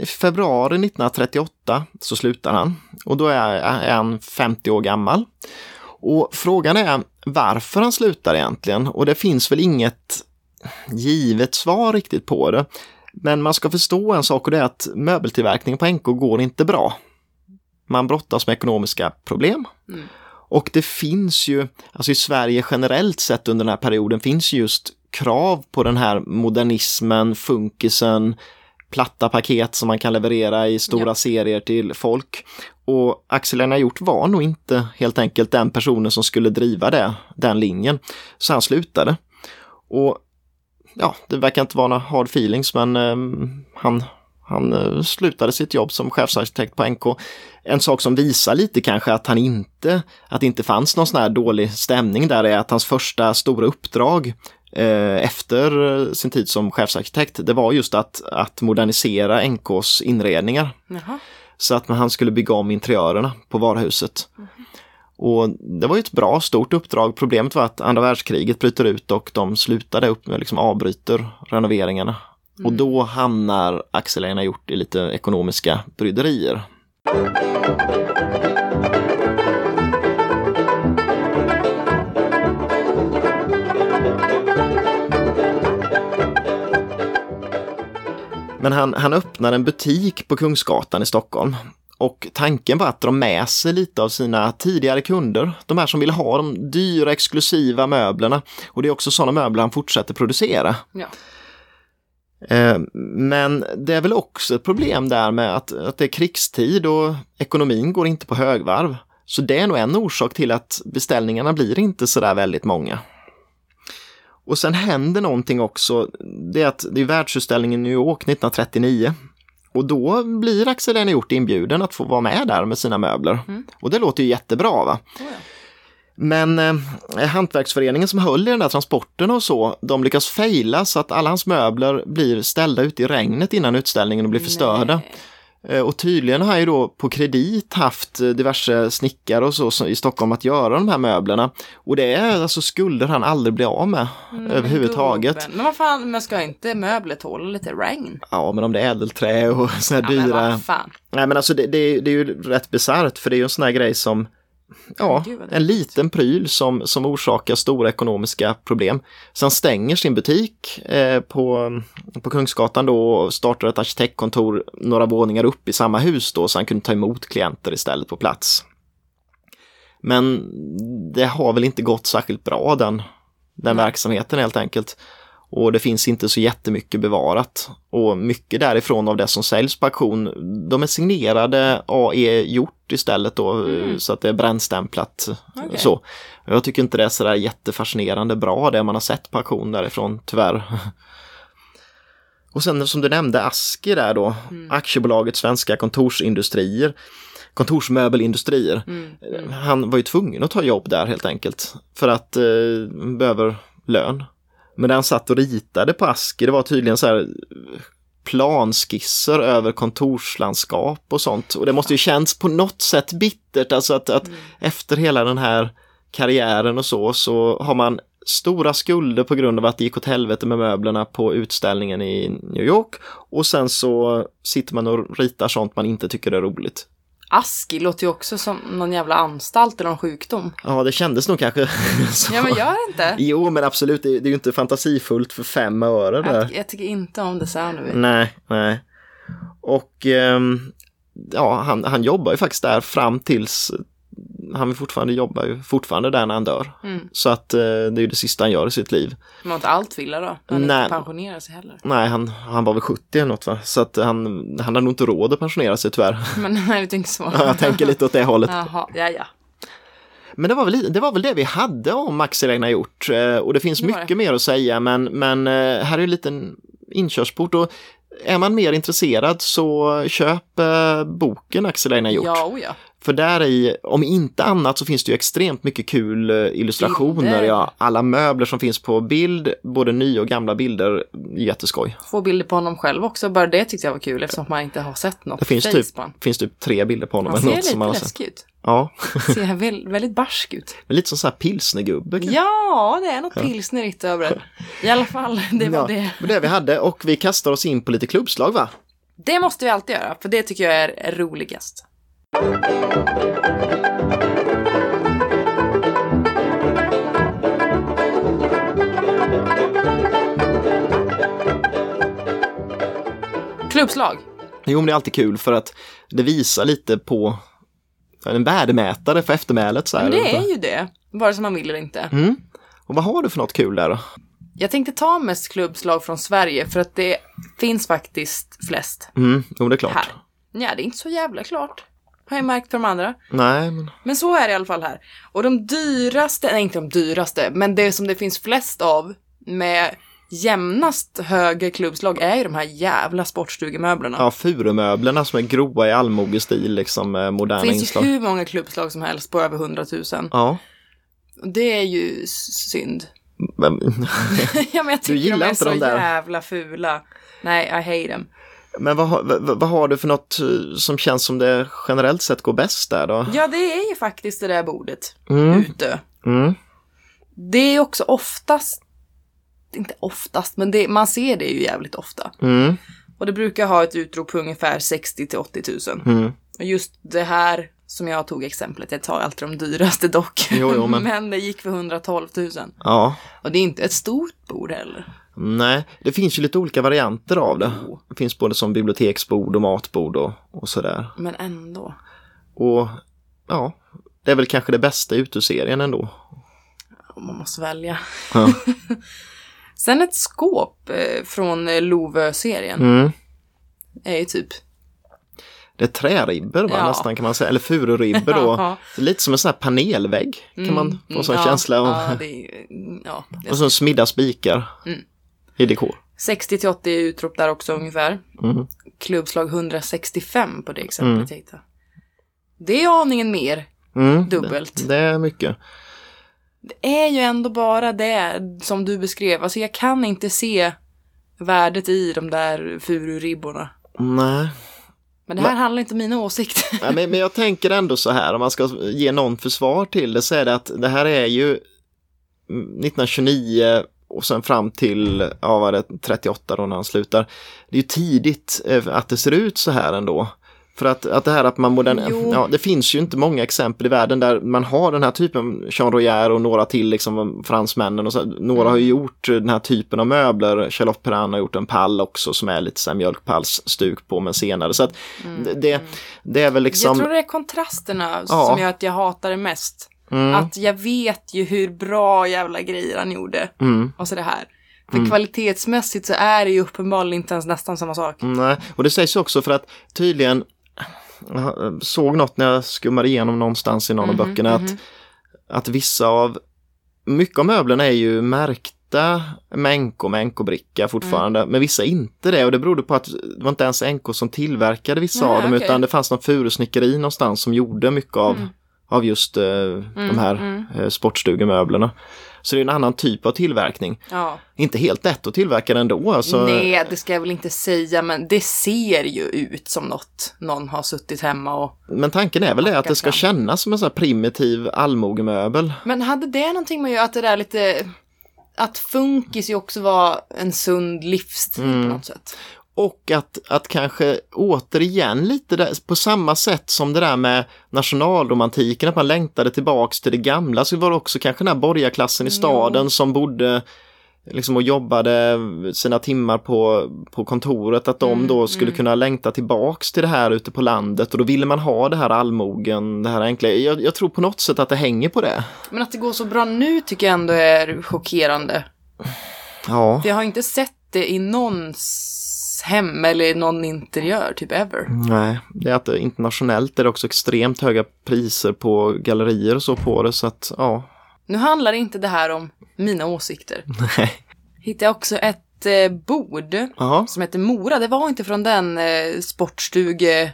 i februari 1938 så slutar han och då är han 50 år gammal. Och frågan är varför han slutar egentligen och det finns väl inget givet svar riktigt på det. Men man ska förstå en sak och det är att möbeltillverkningen på NK går inte bra. Man brottas med ekonomiska problem. Mm. Och det finns ju, alltså i Sverige generellt sett under den här perioden finns just krav på den här modernismen, funkisen, platta paket som man kan leverera i stora Ja. serier till folk. Och Axel Einar Hjort var nog inte helt enkelt den personen som skulle driva det, den linjen. Så han slutade. Och ja, det verkar inte vara några hard feelings men eh, han, han eh, slutade sitt jobb som chefsarkitekt på NK. En sak som visar lite kanske att han inte, att det inte fanns någon sån här dålig stämning där är att hans första stora uppdrag efter eh, sin tid som chefsarkitekt, det var just att, att modernisera NKs inredningar. Jaha. Så att han skulle bygga om interiörerna på varuhuset. Och det var ju ett bra stort uppdrag. Problemet var att andra världskriget bryter ut och de slutade upp med liksom avbryter renoveringarna. Och då hamnar Axel Einar Hjort i lite ekonomiska bryderier. Men han, han öppnar en butik på Kungsgatan i Stockholm. Och tanken var att dra med sig lite av sina tidigare kunder, de här som vill ha de dyra exklusiva möblerna. Och det är också sådana möbler han fortsätter producera. Ja. Eh, Men det är väl också ett problem där med att, att det är krigstid och ekonomin går inte på högvarv. Så det är nog en orsak till att beställningarna blir inte sådär väldigt många. Och sen händer någonting också. Det är att det är världsutställningen i New York 1939. Och då blir Axel Hjort inbjuden att få vara med där med sina möbler. Och det låter ju jättebra va? Oh, ja. Men eh, hantverksföreningen som höll i den där transporten och så, de lyckas fejla så att alla hans möbler blir ställda ute i regnet innan utställningen och blir förstörda. Nej. Eh, Och tydligen har ju då på kredit haft eh, diverse snickare och så i Stockholm att göra de här möblerna. Och det är alltså skulder han aldrig blir av med överhuvudtaget. Gubben. Men vad fan, men ska inte möbler tåla lite regn? Ja, men om det är ädelträ och såna här Ja, men dyra. vad fan. Nej, men alltså det, det, det är ju rätt bisarrt för det är ju en sån här grej som Ja, en liten pryl som, som orsakar stora ekonomiska problem. Sen stänger sin butik eh, på, på Kungsgatan då och startar ett arkitektkontor några våningar upp i samma hus då så han kunde ta emot klienter istället på plats. Men det har väl inte gått särskilt bra den, den verksamheten helt enkelt. Och det finns inte så jättemycket bevarat. Och mycket därifrån av det som säljs på auktion, de är signerade AE gjort istället då, så att det är brännstämplat. Okej. Så. Jag tycker inte det är sådär jättefascinerande bra det man har sett på auktion därifrån, tyvärr. Och sen som du nämnde Aski där då, aktiebolaget Svenska kontorsindustrier, kontorsmöbelindustrier. Han var ju tvungen att ta jobb där helt enkelt för att eh, behöver lön. Men när han satt och ritade på Aski, det var tydligen så här eh, planskisser över kontorslandskap och sånt. Och det måste ju känns på något sätt bittert, alltså att, att efter hela den här karriären och så, så har man stora skulder på grund av att det gick åt helvete med möblerna på utställningen i New York och sen så sitter man och ritar sånt man inte tycker är roligt. Aski låter ju också som någon jävla anstalt eller någon sjukdom. Ja, det kändes nog kanske så. Ja men gör det inte. Jo, men absolut, det, är ju inte fantasifullt för fem öre där. Jag, jag tycker inte om det soundet. Nej, nej. Och ehm, ja, han, han jobbar ju faktiskt där fram tills han vill fortfarande jobba ju fortfarande där när han dör. Mm. Så att eh, det är ju det sista han gör i sitt liv. Man har inte allt villa då. Han Nej. inte pensionerar sig heller. Nej, han, han var väl 70 eller något va? Så att han, han har nog inte råd att pensionera sig tyvärr. Men nej, tänker så. Jag tänker lite åt det hållet. Jaha, ja ja. Men det var, väl, det var väl det vi hade om Axel Einar Hjort. Eh, Och det finns Det var mycket mer att säga men, men eh, här är en liten inkörsport. Och är man mer intresserad så köp eh, boken Axel Einar Hjort. Ja, oh ja. För där i, om inte annat så finns det ju extremt mycket kul eh, illustrationer. Bilder. Ja, alla möbler som finns på bild, både nya och gamla bilder, jätteskoj. Få bilder på honom själv också. Bara det tyckte jag var kul eftersom man inte har sett något Det finns typ, finns typ tre bilder på honom. Han ser något lite som man läskig ut. Ja, Ser väl, väldigt barsk ut. men lite som så här pilsnergubbe. Ja, det är något pilsnerigt över det. I alla fall, det var Ja, det. men det vi hade och vi kastar oss in på lite klubbslag va? Det måste vi alltid göra, för det tycker jag är roligast. Klubbslag. Jo, men det är alltid kul för att det visar lite på en värdemätare för eftermälet. Så här. Men det är ju det, vare sig man vill eller inte. Mm. Och vad har du för något kul där då? Jag tänkte ta mest klubbslag från Sverige för att det finns faktiskt flest Mm, jo det är klart. här. Ja, det är inte så jävla klart. Har jag märkt på de andra. Nej, men Men så är det i alla fall här. Och de dyraste, nej inte de dyraste, men det som det finns flest av med jämnast högre klubbslag är ju de här jävla sportstugemöblerna. ja, furumöblerna som är groa i allmogestil, liksom med moderna det finns inslag. ju hur många klubbslag som helst på över 100 000. Ja, Det är ju synd. men, ja, men jag tycker gillar de är inte så jävla fula. Nej, I hate them. Men vad, vad, vad har du för något eh, som känns som det generellt sett går bäst där då? Ja, det är ju faktiskt det där bordet. Mm, Ute. mm, Det är också oftast, inte oftast, men det, man ser det ju jävligt ofta. mm, Och det brukar ha ett utrop på ungefär 60 till 80 000. mm. Och just det här som jag tog exemplet, jag tar alltid de dyraste dock. Jo, jo, men- det gick för 112 000. Ja, Och det är inte ett stort bord heller. Nej, det finns ju lite olika varianter av det. Det finns både som biblioteksbord och matbord och, och sådär. Men ändå. Och ja, det är väl kanske det bästa i uteserien ändå. Man måste välja. Ja. Sen ett skåp eh, från eh, Lovö-serien. Mm. Är ju typ. Det är träribbor va, Ja. nästan kan man säga, eller fururibbor då. Lite som en sån här panelvägg kan man få Mm, sån ja, känsla av. Ja, det ja, det Och så smidda spikar Mm. I dekor. 60 till 80 utrop där också ungefär. Mm. Klubbslag 165 på det exemplet jag hittade. Det är aningen mer. Mm. Dubbelt. Det, det är mycket. Det är ju ändå bara det som du beskrev. Alltså jag kan inte se värdet i de där fururibborna. Nej, Men det här handlar inte om mina åsikter. Nej, men, men jag tänker ändå så här, om man ska ge någon försvar till det så är det att det här är ju 1929 och sen fram till, ja vad det, 38 då när han slutar. Det är ju tidigt eh, att det ser ut så här ändå. För att, att det här att man modern... Jo. Ja, det finns ju inte många exempel i världen där man har den här typen, Jean Royer och några till, liksom fransmännen och så. Några har ju gjort den här typen av möbler. Charlotte Perrin har gjort en pall också som är lite så här mjölkpallsstuk på, men senare. Så att det, det är väl liksom... Jag tror det är kontrasterna Ja. som gör att jag hatar det mest. Mm. Att jag vet ju hur bra jävla grejer han gjorde. Mm. Och så det här. För kvalitetsmässigt så är det ju uppenbarligen inte ens nästan samma sak. Nej, och det sägs också för att tydligen, jag såg något när jag skummade igenom någonstans i någon av böckerna, att, att vissa av, mycket av möblerna är ju märkta med NK med NK-bricka fortfarande, men vissa inte det och det berodde på att det var inte ens NK som tillverkade vissa Nej, av dem okej. utan det fanns någon furusnickeri någonstans som gjorde mycket av, av just eh, de här eh, sportstugemöblerna. Så det är en annan typ av tillverkning. Ja. Inte helt lätt att tillverka det ändå. Alltså, Nej, det ska jag väl inte säga, men det ser ju ut som något någon har suttit hemma och... Men tanken är väl det att det ska fram. kännas som en sån här primitiv allmogemöbel. Men hade det någonting med att göra att det där lite... Att funkis ju också var en sund livsstil Mm. på något sätt. Och att, att kanske återigen lite där, på samma sätt som det där med nationalromantiken, att man längtade tillbaks till det gamla, så var det också kanske den här borgarklassen i staden som bodde liksom och jobbade sina timmar på, på kontoret, att de då skulle kunna längta tillbaks till det här ute på landet och då ville man ha det här allmogen, det här enkla. Jag, jag tror på något sätt att det hänger på det. Men att det går så bra nu tycker jag ändå är chockerande. Ja. Jag har inte sett det i någons hem eller någon interiör, typ ever. Nej, det är att internationellt är det också extremt höga priser på gallerier och så på det så att ja. Nu handlar inte det här om mina åsikter. Nej. Hittade jag också ett eh, bord Jaha. som heter Mora. Det var inte från den eh, sportstuge...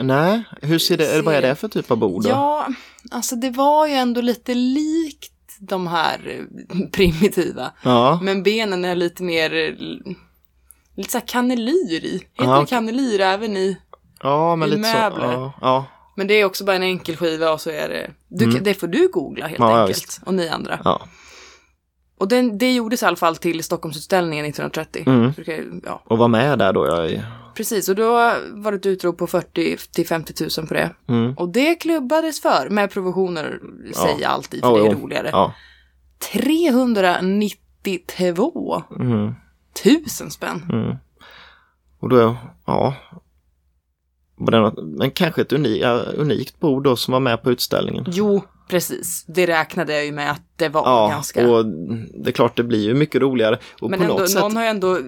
Nej, hur ser det, eller vad är det för typ av bord då? Ja, alltså det var ju ändå lite likt de här eh, primitiva. Ja. Men benen är lite mer... Lite såhär kannelyr i. Heter Ja, det okej. kannelyr även i... Ja, men I lite så. möbler. Ja, ja. Men det är också bara en enkel skiva och så är det... Du, Det får du googla helt Mm. Ja, enkelt. Och ni andra. ja. Och den, det gjordes i alla fall till Stockholmsutställningen 1930. Mm. Så kan- ja, Och vara med där då. Jag precis. Och då var det ett utrop på 40 till 50 000 på det. mm. Och det klubbades för, med provisioner, säger jag alltid, för Ja, det är roligare. Ja. 392 Mm. 000 spänn. Mm. Och då, ja. Var det något, men kanske ett uni, ja, unikt bord då som var med på utställningen. Jo, Precis, det räknade jag ju med att det var Ja, ganska. och det är klart det blir ju mycket roligare. Och Men ändå, något sätt, någon har ju ändå eh,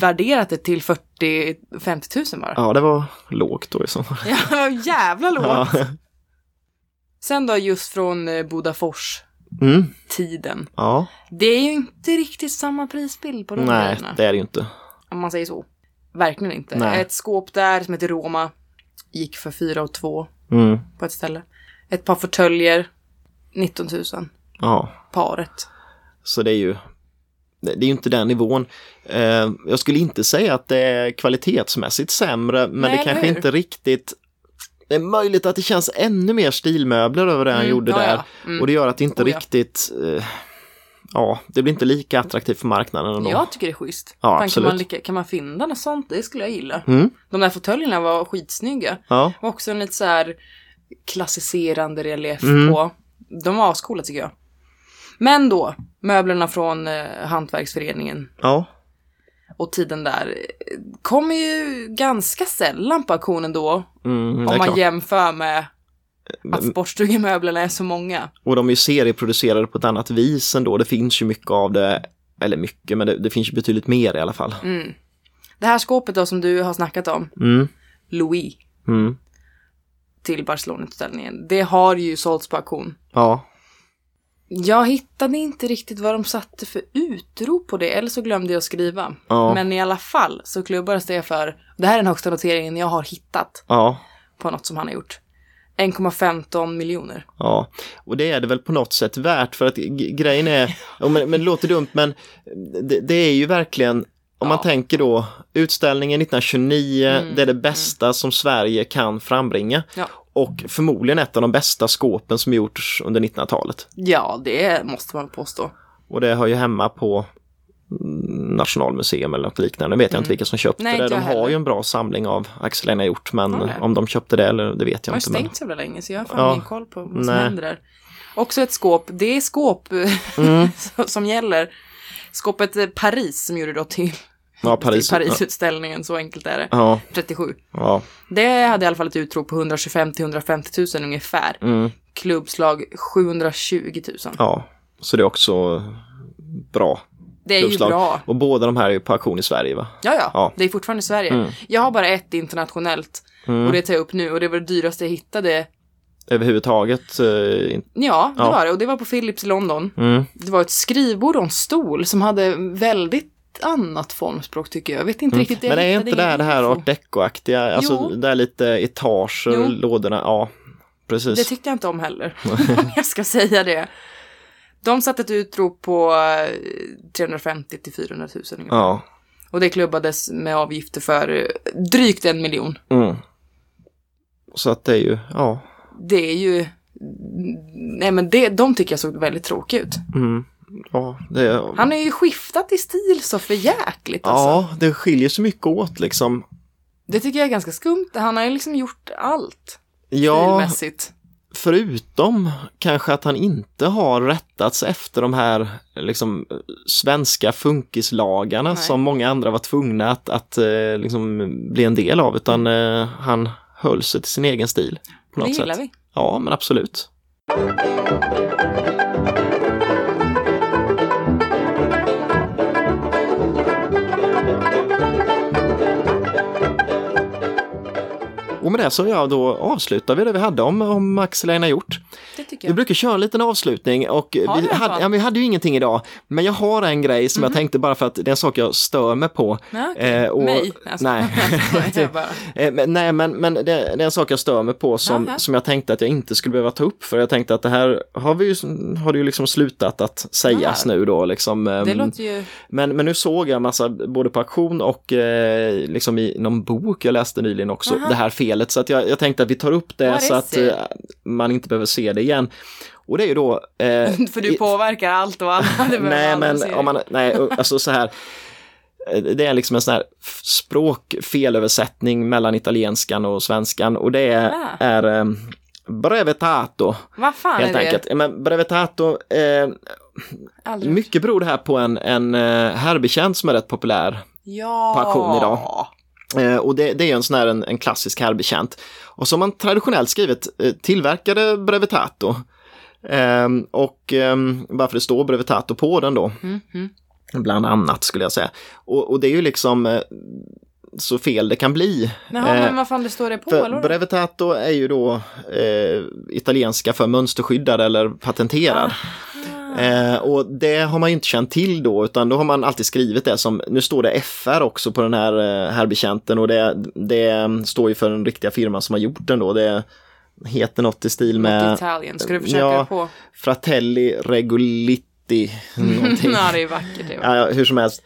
värderat det till 40-50 000 bara. ja det var lågt då i så fall. Ja, jävla lågt. Ja. Sen då just från eh, Mm, ja, Det är ju inte riktigt samma prisbild på de nej grejerna. det är det ju inte. Om man säger så. Verkligen inte. Nej. Ett skåp där som heter Roma gick för 4 och 2 Mm, på ett ställe. Ett par fåtöljer 19 000 ja. paret. Så det är ju det är ju inte den nivån. Eh, jag skulle inte säga att det är kvalitetsmässigt sämre, men Nej, det kanske hur? inte riktigt det är möjligt att det känns ännu mer stilmöbler över det han Mm, gjorde ja, där. ja. Mm. Och det gör att det inte Oh, riktigt, eh, ja, det blir inte lika attraktivt för marknaden ändå. Jag tycker det är schysst. Ja, Fan, kan, absolut. man, lika- kan man finna något sånt? Det skulle jag gilla. Mm, De där fåtöljerna var skitsnygga. ja, Och också en lite så här klassicerande relief Mm. på. De var ascoola tycker jag. Men då, möblerna från eh, Hantverksföreningen ja, och tiden där eh, kommer ju ganska sällan på auktionen då. mm, om man klart. jämför med att sportstugemöblerna är så många. Och de är ju serieproducerade på ett annat vis ändå. Det finns ju mycket av det, eller mycket, men det, det finns ju betydligt mer i alla fall. Mm. Det här skåpet då som du har snackat om, Mm, Louis, mm, till Barcelona-utställningen. Det har ju sålts på auktion. ja, Jag hittade inte riktigt vad de satte för utrop på det, eller så glömde jag skriva. Ja. Men i alla fall så klubbades det för, det här är den högsta noteringen jag har hittat ja. på något som han har gjort. 1,15 miljoner. Ja, och det är det väl på något sätt värt för att grejen är, ja, men, men det låter dumt men det, det är ju verkligen, om man Ja. tänker då, utställningen 1929, Mm, det är det bästa som Sverige kan frambringa. Ja. Och förmodligen ett av de bästa skåpen som gjorts under 1900-talet. Ja, det måste man påstå. Och det har ju hemma på mm, Nationalmuseum eller något liknande. Nu vet jag inte vilka som köpte Mm. Nej, det. inte De har heller. ju en bra samling av Axel Einar gjort men Har det? om de köpte det eller det vet De jag har ju inte. Men... stängt så länge så jag har fan Ja. ingen koll på vad som Nej. händer där. Också ett skåp, det är skåp Mm. som gäller. Skåpet Paris som gjorde då till, Ja, Paris. till Parisutställningen, så enkelt är det. Ja, 37. ja. Det hade i alla fall ett utrop på 125 till 150 000 ungefär. Mm. Klubbslag 720 000. Ja, så det är också bra. Det är ju klubbslag. bra. Och båda de här är ju på auktion i Sverige va? Ja, ja, Ja. det är fortfarande i Sverige. Mm. Jag har bara ett internationellt Mm. och det tar jag upp nu och det var det dyraste jag hittade. Överhuvudtaget. eh, Ja, det Ja. var det och det var på Philips i London. Mm. Det var ett skrivbord och en stol som hade väldigt annat formspråk tycker jag. Jag vet inte riktigt. jag Mm. Men är inte det här det här art deco-aktiga, alltså Jo. det är lite etager, Jo. lådorna, ja. Precis. Det tyckte jag inte om heller, om jag ska säga det. De satte ett utrop på eh, 350 till 400 000 ungefär. Ja. Och det klubbades med avgifter för eh, drygt en miljon. Mm. Så att det är ju, ja. Det är ju... Nej men det, de tycker jag såg väldigt tråkiga ut. Mm. Ja, det, Han har ju skiftat i stil så för jäkligt alltså. ja, det skiljer så mycket åt liksom. Det tycker jag är ganska skumt. Han har ju liksom gjort allt Ja, stilmässigt. förutom kanske att han inte har rättats efter de här liksom, svenska funkislagarna Nej. som många andra var tvungna att, att eh, liksom, bli en del av, utan eh, han höll sig till sin egen stil. På Det något gillar sätt. vi. Ja, men absolut. Och med det så ja, då avslutar vi det vi hade om, om Axel gjort. Det tycker Vi jag. brukar köra en liten avslutning och Har vi hade, ja, vi hade ju ingenting idag. Men jag har en grej som jag tänkte bara för att det är en sak jag stör mig på. Ja, okej. Eh, och- Mig? Alltså, nej. jag bara. Eh, men, nej, men, men det, det är en sak jag stör mig på som, som jag tänkte att jag inte skulle behöva ta upp för jag tänkte att det här har vi ju, har det ju liksom slutat att sägas Ja. nu då liksom. Det ehm, låter ju... men, men nu såg jag massa både på auktion och eh, liksom i någon bok jag läste nyligen också, Aha. det här felet. Så att jag, jag tänkte att vi tar upp det så att eh, man inte behöver se det igen. Och det är ju då... Eh, För du i- påverkar allt och alla. Nej, men om man, nej, alltså så här. eh, Det är liksom en sån här språkfelöversättning mellan italienskan och svenskan och det är, Ah. är um, brevetato Vad fan helt är det? enkelt. Ja, Men brevetato, eh, mycket beror det här på en, en eh, herrbetjänt som är rätt populär Ja. på auktion idag. Eh, och det, det är en sån här en, en klassisk herrbetjänt. Och som man traditionellt skrivet eh, tillverkade brevetato Ehm, och um, varför det står brevitato på den då. Mm, mm. Bland annat skulle jag säga. Och, och det är ju liksom eh, så fel det kan bli. Jaha, Eh, men vad fan det står det på? För brevitato är ju då eh, italienska för mönsterskyddad eller patenterad. Eh, och det har man ju inte känt till då, utan då har man alltid skrivit det som, nu står det FR också på den här eh, herbikänten och det, det står ju för den riktiga firman som har gjort den då. Det heter något i stil Något med Italien. Ska du försöka ja, på? Fratelli. Någonting. ja, det är vackert. Det är vackert. ja, hur som helst.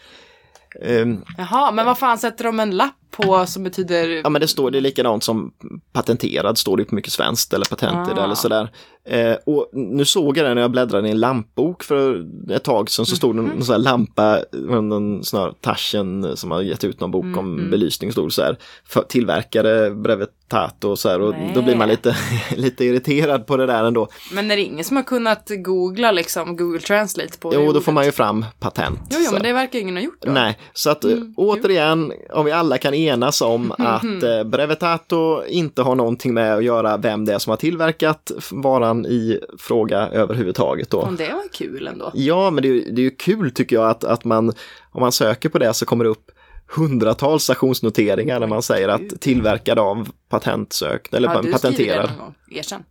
Ehm, Jaha, men vad fan sätter de en lapp på som betyder... Ja men det står det likadant som patenterad står det på mycket svenskt eller patent det Ah. eller sådär. Eh, och nu såg jag det när jag bläddrade i en lampbok för ett tag sedan så stod det Mhm. en sån här lampa, en sån här Taschen som har gett ut någon bok Mm, om belysning stod så här. För, tillverkare Brevetato och så här och då blir man Nej. lite, lite irriterad på det där ändå. Men är det ingen som har kunnat googla liksom Google Translate på det Jo då ordet? får man ju fram patent. Jo, jo, men det verkar ingen ha gjort då. Nej, så att Mm, återigen, om vi alla kan enas om att eh, Brevetato inte har någonting med att göra vem det är som har tillverkat varan i fråga överhuvudtaget då. Om det var kul ändå. Ja, men det är, det är ju kul tycker jag att, att man, om man söker på det så kommer det upp hundratals stationsnoteringar när man säger att tillverkad av patentsökt eller det patenterad. Erkänn.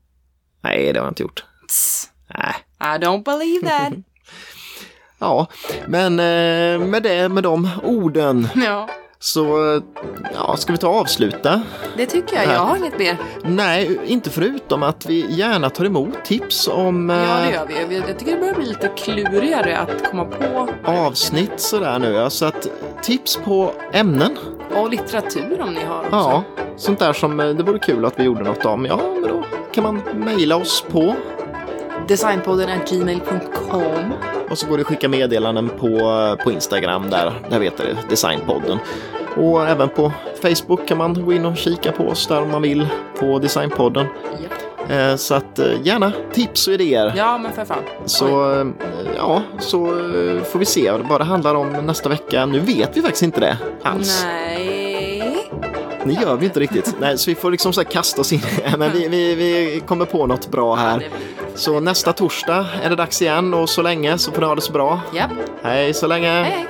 Nej, det har jag inte gjort. Tss, Nej. I don't believe that. Ja, men eh, med det, med de orden ja, så ja, ska vi ta och avsluta. det tycker jag. Jag har inget mer. Nej, inte förutom att vi gärna tar emot tips om Ja, det eh, gör vi. Vi- Jag tycker det börjar bli lite klurigare att komma på. avsnitt sådär nu. Ja, så att tips på ämnen. Och litteratur om ni har också. Ja, sånt där som eh, det vore kul att vi gjorde något om. Ja, men då kan man mejla oss på Designpodden gmail.com. och så går det att skicka meddelanden på, på Instagram där, där heter det Designpodden. Och även på Facebook kan man gå in och kika på oss där om man vill på Designpodden. Ja. Eh, Så att eh, gärna tips och idéer. ja, men för fan. Så eh, ja, så får vi se vad det handlar om nästa vecka. Nu vet vi faktiskt inte det alls. Nej. Det gör vi inte riktigt. Nej, så vi får liksom så kasta oss in. Men vi, vi, vi kommer på något bra här. Så nästa torsdag är det dags igen och så länge så får ni ha det så bra. Hej så länge! Hej.